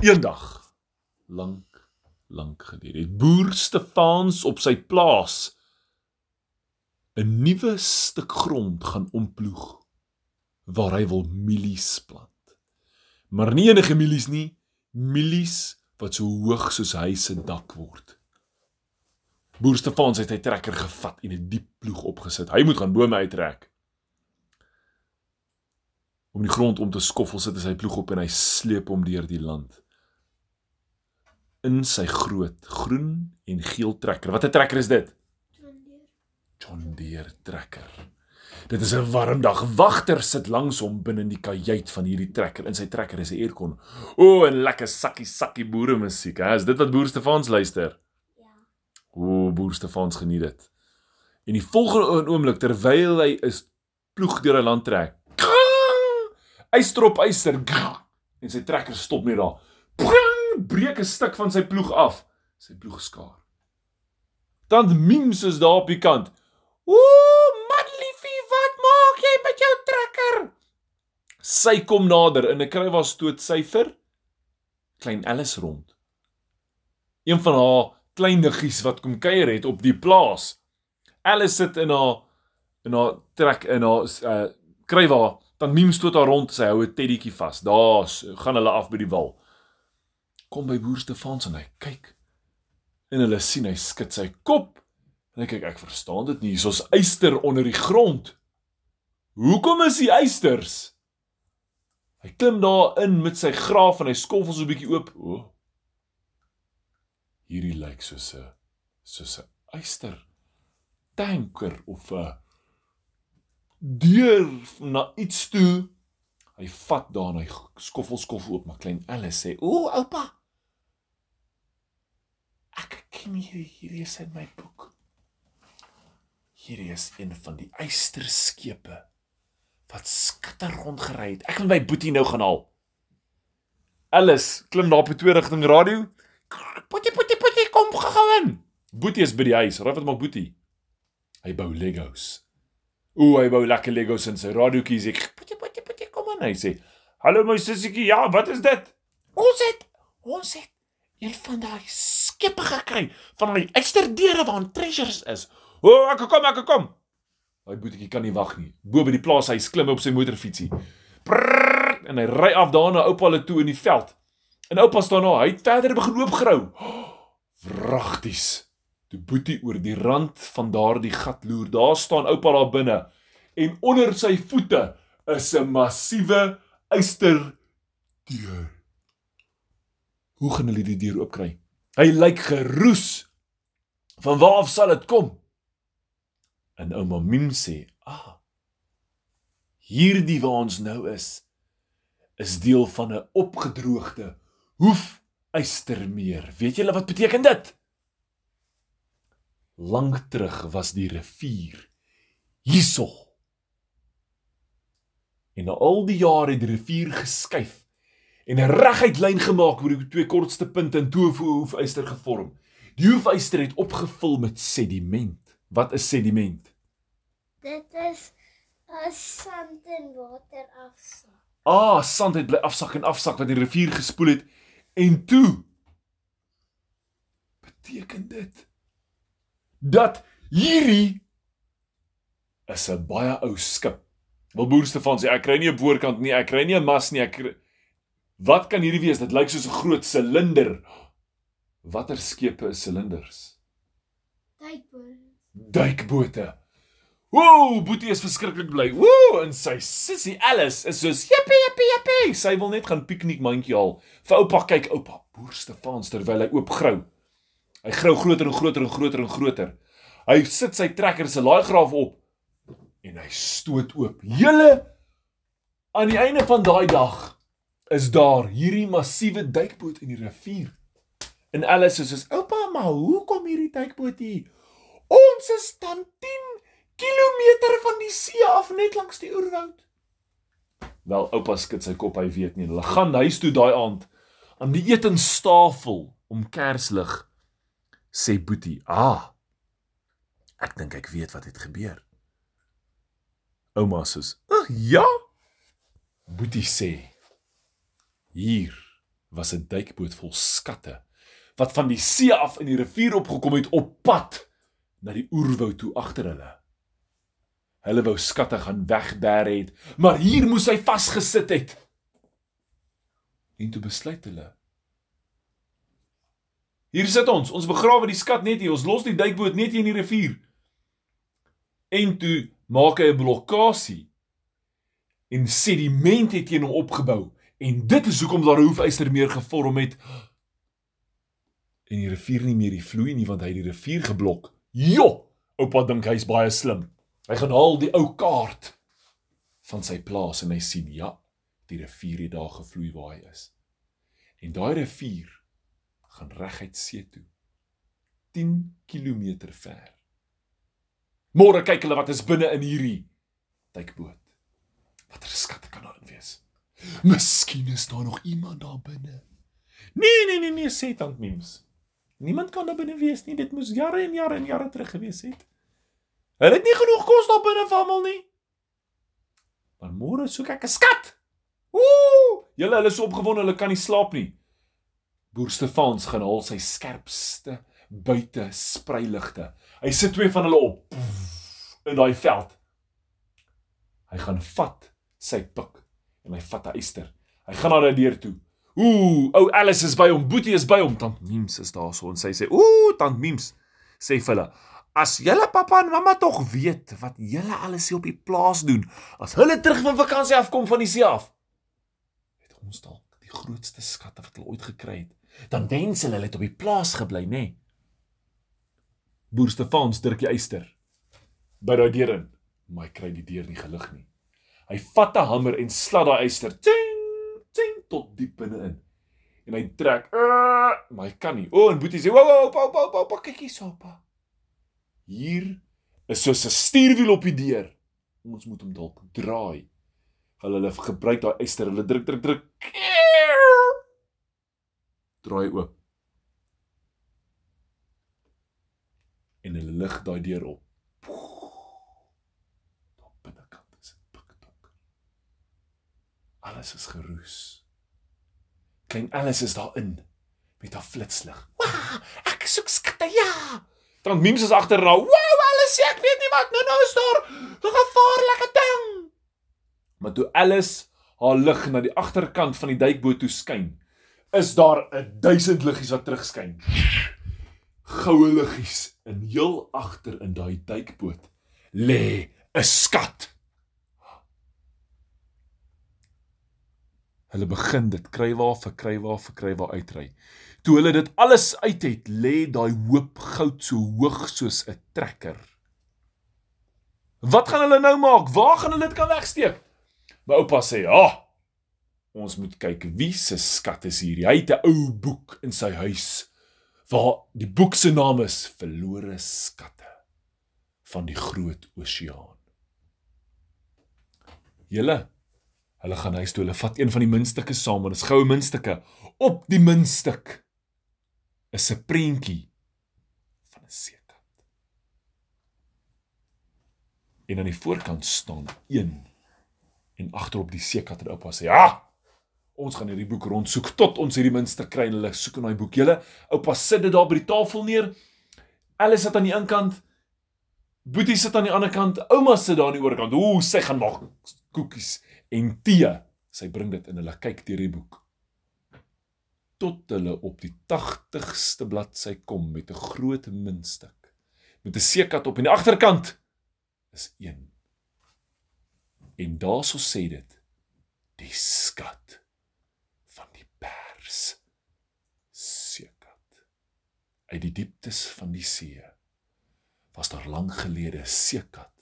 Eendag lank lank gelede het boer Stefans op sy plaas 'n nuwe stuk grond gaan omploeg waar hy wil mielies plant. Maar nie enige mielies nie, mielies wat so hoog soos hy se dak word. Boer Stefans het hy trekker gevat en 'n diep ploeg opgesit. Hy moet gaan bome uittrek. Om die grond om te skoffel sit hy sy ploeg op en hy sleep hom deur die land. In sy groot groen en geel trekker. Wat 'n trekker is dit? John Deere trekker. Dit is 'n warm dag. Wagter sit langs hom binne in die kajuit van hierdie trekker. In sy trekker is 'n aircon. O, 'n lekker sakkie sakkie boere musiek, hè. Is dit wat Boer Stefans luister? Ja. O, Boer Stefans geniet dit. En die volgende oomblik terwyl hy is ploeg deur 'n land trek. Eystrop eyster. En sy trekker stop net daar. Breek 'n stuk van sy ploeg af. Sy ploeg skaar. Dan Mims is daar op die kant. Ooh, man liefie, wat maak jy met jou trekker? Sy kom nader en ek kry waar stoot sy vir klein Alice rond. Een van haar klein niggies wat kom kuier het op die plaas. Alice sit in haar in haar trek in haar uh, krywa, dan miem stoot haar rond, sy hou 'n teddytjie vas. Daar's gaan hulle af by die wal. Kom by boer Stefans en hy kyk. En hulle sien hy skud sy kop. En ek kyk, ek verstaan dit nie. Hier's eyster onder die grond. Hoekom is die eysters? Hy klim daar in met sy graaf en hy skoffel so 'n bietjie oop. O. Oh. Hierdie lyk soos 'n soos 'n eyster tanker of 'n deur na iets toe. Hy vat daar en hy skoffel skoffel oop, maar klein Alice sê: "O, oupa. Ek ken hierdie, hierdie is in my boek. Hierdie is een van die eysterskepe wat skitter rondgery het. Ek wil my boetie nou gaan haal." Alice klim daar op die tweede rigting radio. Boetie, boetie, boetie, kom gou in. Boetie is by die huis. Raai wat maak Boetie? Hy bou Legos. O, hy bou lekker Legos in sy radiootjie sê, "Boetie, boetie, boetie, kom aan." Hy sê, "Hallo my sussietjie, ja, wat is dit?" "Ons het ons het een van daai skepe gekry van daai eysterdeure waar treasures is." "O, ek kom, ek kom." Hy boetjie kan nie wag nie. Bo by die klim hy op sy motorfietsie. Prrr, en hy ry af daar na oupa toe in die veld. En oupa staan daar, hy het verder begin loop grou. Wragties. Toe boetie oor die rand van daardie gat loer. Daar staan oupa daar binne en onder sy voete is 'n massiewe eyster deur. Hoe gaan hulle die deur oopkry? Hy lyk geroes. Van waar af sal dit kom? En ouma Mim sê: "Ah. Hierdie waar ons nou is, is deel van 'n opgedroogde hoef eystermeer. Weet julle wat beteken dit? Lank terug was die rivier hierso. En na al die jare het die rivier geskuif en 'n reguit lyn gemaak oor die twee kortste punte en toe hoef eyster gevorm. Die hoefyster het opgevul met sediment. Wat is sediment? Dit is 'n sand en water afsak. Ah, sand het bly afsak en afsak wat die rivier gespoel het en toe beteken dit dat hierdie is 'n baie ou skip. Wil boer Stefan sê ek kry nie 'n boorkant nie, ek kry nie 'n mas nie, ek kry... Wat kan hierdie wees? Dit lyk soos 'n groot silinder. Watter skepe is silinders? Duikboot. Duikbote. Woew, Boetie is verskriklik bly. Woew, en sy sussie Alice is soos jippie jippie jippie. Sy wil net gaan piknikmandjie haal. Vir oupa kyk oupa, boer Stefan terwyl hy oop grou. Hy grou groter en groter en groter en groter. Hy sit sy trekker se laaigraaf op en hy stoot oop. Julle aan die einde van daai dag is daar hierdie massiewe duikboot in die rivier. En Alice sê soos oupa, maar hoe kom hierdie duikboot hier? Ons is dan 10 kilometer van die see af net langs die oerwoud. Wel, oupa skud sy kop, hy weet nie. Hulle gaan huis toe daai aand aan die etenstafel om kerslig sê Boetie, "Ah, ek dink ek weet wat het gebeur." Ouma sê, "Ag, ja." Boetie sê, "Hier was 'n duikboot vol skatte wat van die see af in die rivier opgekom het op pad na die oerwoud toe agter hulle. Hulle wou skatte gaan wegbêre het, maar hier moes hy vasgesit het. En toe besluit hulle Hier sit ons, ons begrawe die skat net hier, ons los die duikboot net hier in die rivier. En toe maak hy 'n blokkasie en sediment het teen hom opgebou en dit is hoekom daar 'n hoefystermeer gevorm het en die rivier nie meer vloei nie want hy het die rivier geblok. Jo, oupa dink hy's baie slim. Hy gaan haal die ou kaart van sy plaas en hy sien ja, die rivier het daar gevloei waar hy is. En daai rivier gaan reguit see toe. 10 km ver. Môre kyk hulle wat is binne in hierdie duikboot. Watter in wees? Miskien is daar nog iemand daar binne. Nee nee nee nee, sê tant Mims. Niemand kan daar binne wees nie. Dit moes jare en jare en jare terug gewees het. Hulle het nie genoeg kos daar binne vir almal nie. Maar môre soek ek 'n skat. Ooh! Julle hulle is so opgewonde, hulle kan nie slaap nie. Boer Stefans gaan al sy skerpste buite spreiligte. Hy sit twee van hulle op in daai veld. Hy gaan vat sy pik en hy vat 'n eyster. Hy gaan na die deur toe. Ooh, ou Alice is by hom, Boetie is by hom, tant Mims is daar so en sy sê, "Ooh, tant Mims," sê hulle, "As julle pappa en mamma tog weet wat julle alles hier op die plaas doen, as hulle terug van vakansie afkom van die see af, het ons dalk die grootste skatte wat hulle ooit gekry het. Dan wens hulle hulle het op die plaas gebly, nê?" Nee. Boer Stefans druk die eyster by daai deur in, maar hy kry die deur nie gelig nie. Hy vat 'n hamer en slat daai eyster. Ting! ting tot diep binne in. En hy trek, uh, maar hy kan nie. O, en Boetie sê, "Wou, wou, wou, wou, wou, wou, kyk hier so, pa." Hier is so 'n stuurwiel op die deur. Ons moet hom dalk draai. Hulle hulle gebruik daai eyster, hulle druk, druk, druk. Draai oop. En hulle lig daai deur op. Alles is geroes. Klein Alice is daarin met haar flitslig. Wa, ek soek skatte, ja. Dan Mims is agter haar. Wow, Alice ek weet nie wat nou nou is daar. 'n Gevaarlike ding. Maar toe Alice haar lig na die agterkant van die duikboot toe skyn, is daar 'n duisend liggies wat terugskyn. Goue liggies in heel agter in daai duikboot lê 'n skat. Hulle begin dit krywaar vir krywaar vir krywaar uitry. Toe hulle dit alles uit het, lê daai hoop goud so hoog soos 'n trekker. Wat gaan hulle nou maak? Waar gaan hulle dit kan wegsteek? My oupa sê, "Ja, oh, ons moet kyk wie se skat is hier. Hy het 'n ou boek in sy huis waar die boek se naam is Verlore Skatte van die Groot Oseaan." Julle Hulle gaan huis toe, hulle vat een van die muntstukke saam en dit is goue muntstukke. Op die muntstuk is 'n prentjie van 'n seekat. En aan die voorkant staan 1 en agterop die seekat en oupa sê: "Ja, ons gaan hierdie boek rondsoek tot ons hierdie muntstuk kry." En hulle soek in daai boek. Julle oupa sit dit daar by die tafel neer. Alice sit aan die een kant. Boetie sit aan die ander kant. Ouma sit daar aan die oorkant. Ooh, sy gaan maak koekies en tee. Sy bring dit in hulle kyk deur die boek. Tot hulle op die 80ste bladsy kom met 'n groot muntstuk met 'n seekat op in die agterkant is 1. En daarso sê dit die skat van die pers seekat uit die dieptes van die see was daar lank gelede seekat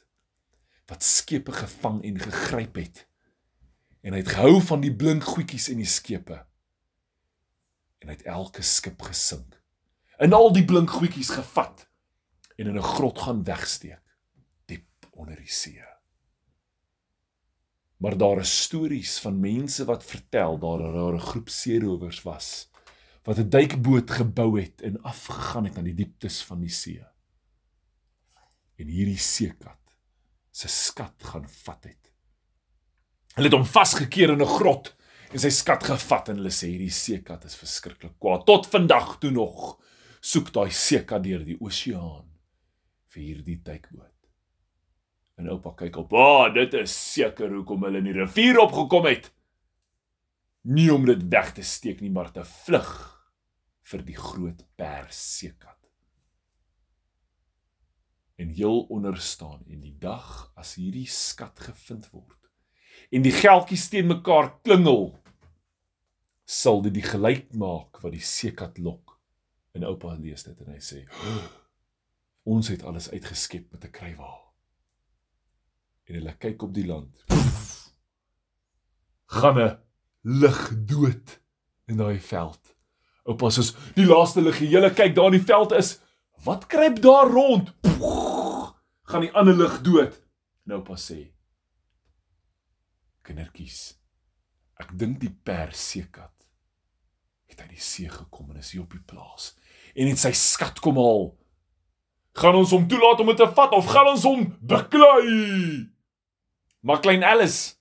wat skepe gevang en gegryp het en hy het gehou van die blink goedjies in die skepe. En hy het elke skip gesink en al die blink goedjies gevat en in 'n grot gaan wegsteek diep onder die see. Maar daar is stories van mense wat vertel daar 'n rare groep seerowers was wat 'n duikboot gebou het en afgegaan het aan die dieptes van die see. En hierdie seekat se skat gaan vat het Hulle het hom vasgekeer in 'n grot en sy skat gevat en hulle sê hierdie seekat is verskriklik kwaad. Tot vandag toe nog soek daai seekat deur die oseaan vir hierdie duikboot. En oupa kyk op, "Aa, oh, dit is seker hoekom hulle in die rivier opgekom het." Nie om dit weg te steek nie, maar te vlug vir die groot persseekat. En heel onder staan en die dag as hierdie skat gevind word en die geldjies teen mekaar klingel sal dit die gelyk maak wat die seekat lok en oupa lees dit en hy sê ons het alles uitgeskep met 'n krywa en hulle kyk op die land. Gaan 'n lig dood in daai veld. Oupa sê die laaste lig die hele kyk daar in die veld is. Wat kruip daar rond? Gaan die ander lig dood? En oupa sê kindertjies ek dink die perseekat het uit die see gekom en is hier op die plaas en het sy skat kom haal. Gaan ons hom toelaat om dit te vat of gaan ons hom beklei? Maar klein Alice,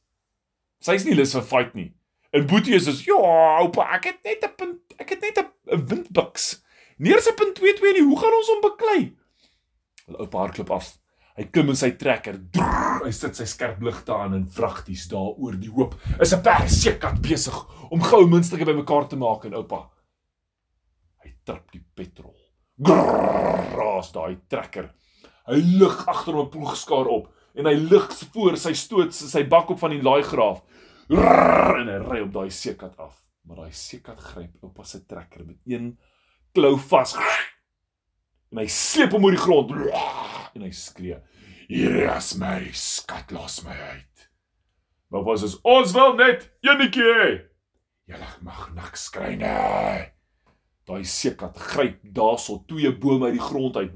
sy's nie lus vir fight nie. En Boetie soos, "Ja, oupa, ek het net 'n punt, ek het net 'n windbuks. Neers op 'n 2-2 nie. Hoe gaan ons hom beklei?" Wel oupa hardloop af. Hy klim in sy trekker. Hy sit sy skerp ligte aan en vragties daar oor die hoop. Is 'n perseekat besig om goue muntstukke bymekaar te maak en oupa trap die petrol. Raas daai trekker. Hy lig agter 'n ploegskaar op en hy lig voor sy stoot sy bak op van die laaigraaf. En hy ry op daai seekat af. Maar daai seekat gryp oupa se trekker met een klou vas. En hy sleep hom oor die grond. En hy skree: "Hier is my skat, los my uit." Maar was is ons wil net enetjie hê. Julle mag niks skry nie daai seekat gryp daarso twee bome uit die grond uit.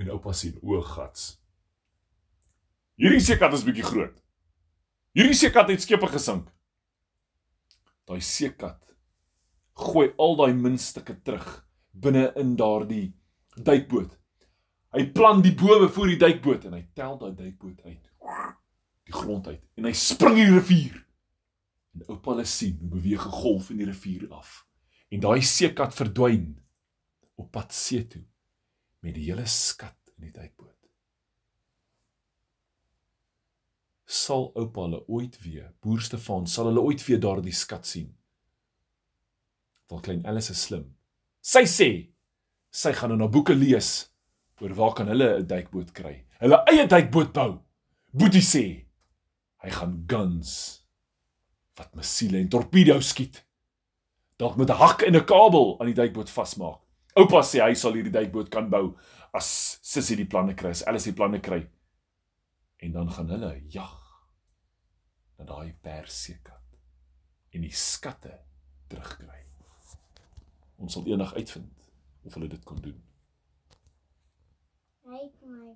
En oupa sien o, gats. Hierdie seekat is bietjie groot. Hierdie seekat het skepe gesink. Daai seekat gooi al daai muntstukke terug binne in daardie duikboot. Hy plant die bome voor die duikboot en hy tel daai duikboot uit. Die grond uit en hy spring in die rivier. En oupa hulle sien hoe beweeg 'n golf in die rivier af en daai seekat verdwyn op pad see toe met die hele skat in die duikboot. Sal oupa hulle ooit weer, boer Stefan, sal hulle ooit weer daardie skat sien? Want klein Alice is slim. Sy sê sy gaan in haar boeke lees oor waar kan hulle 'n duikboot kry. Hulle eie duikboot bou. Boetie sê hy gaan guns wat missiele en torpedo's skiet dalk met 'n hak en 'n kabel aan die duikboot vasmaak. Oupa sê hy sal hierdie duikboot kan bou as Sissie die planne kry, as Alice die planne kry. En dan gaan hulle jag na daai perseekat en die skatte terugkry. Ons sal eendag uitvind of hulle dit kon doen. like my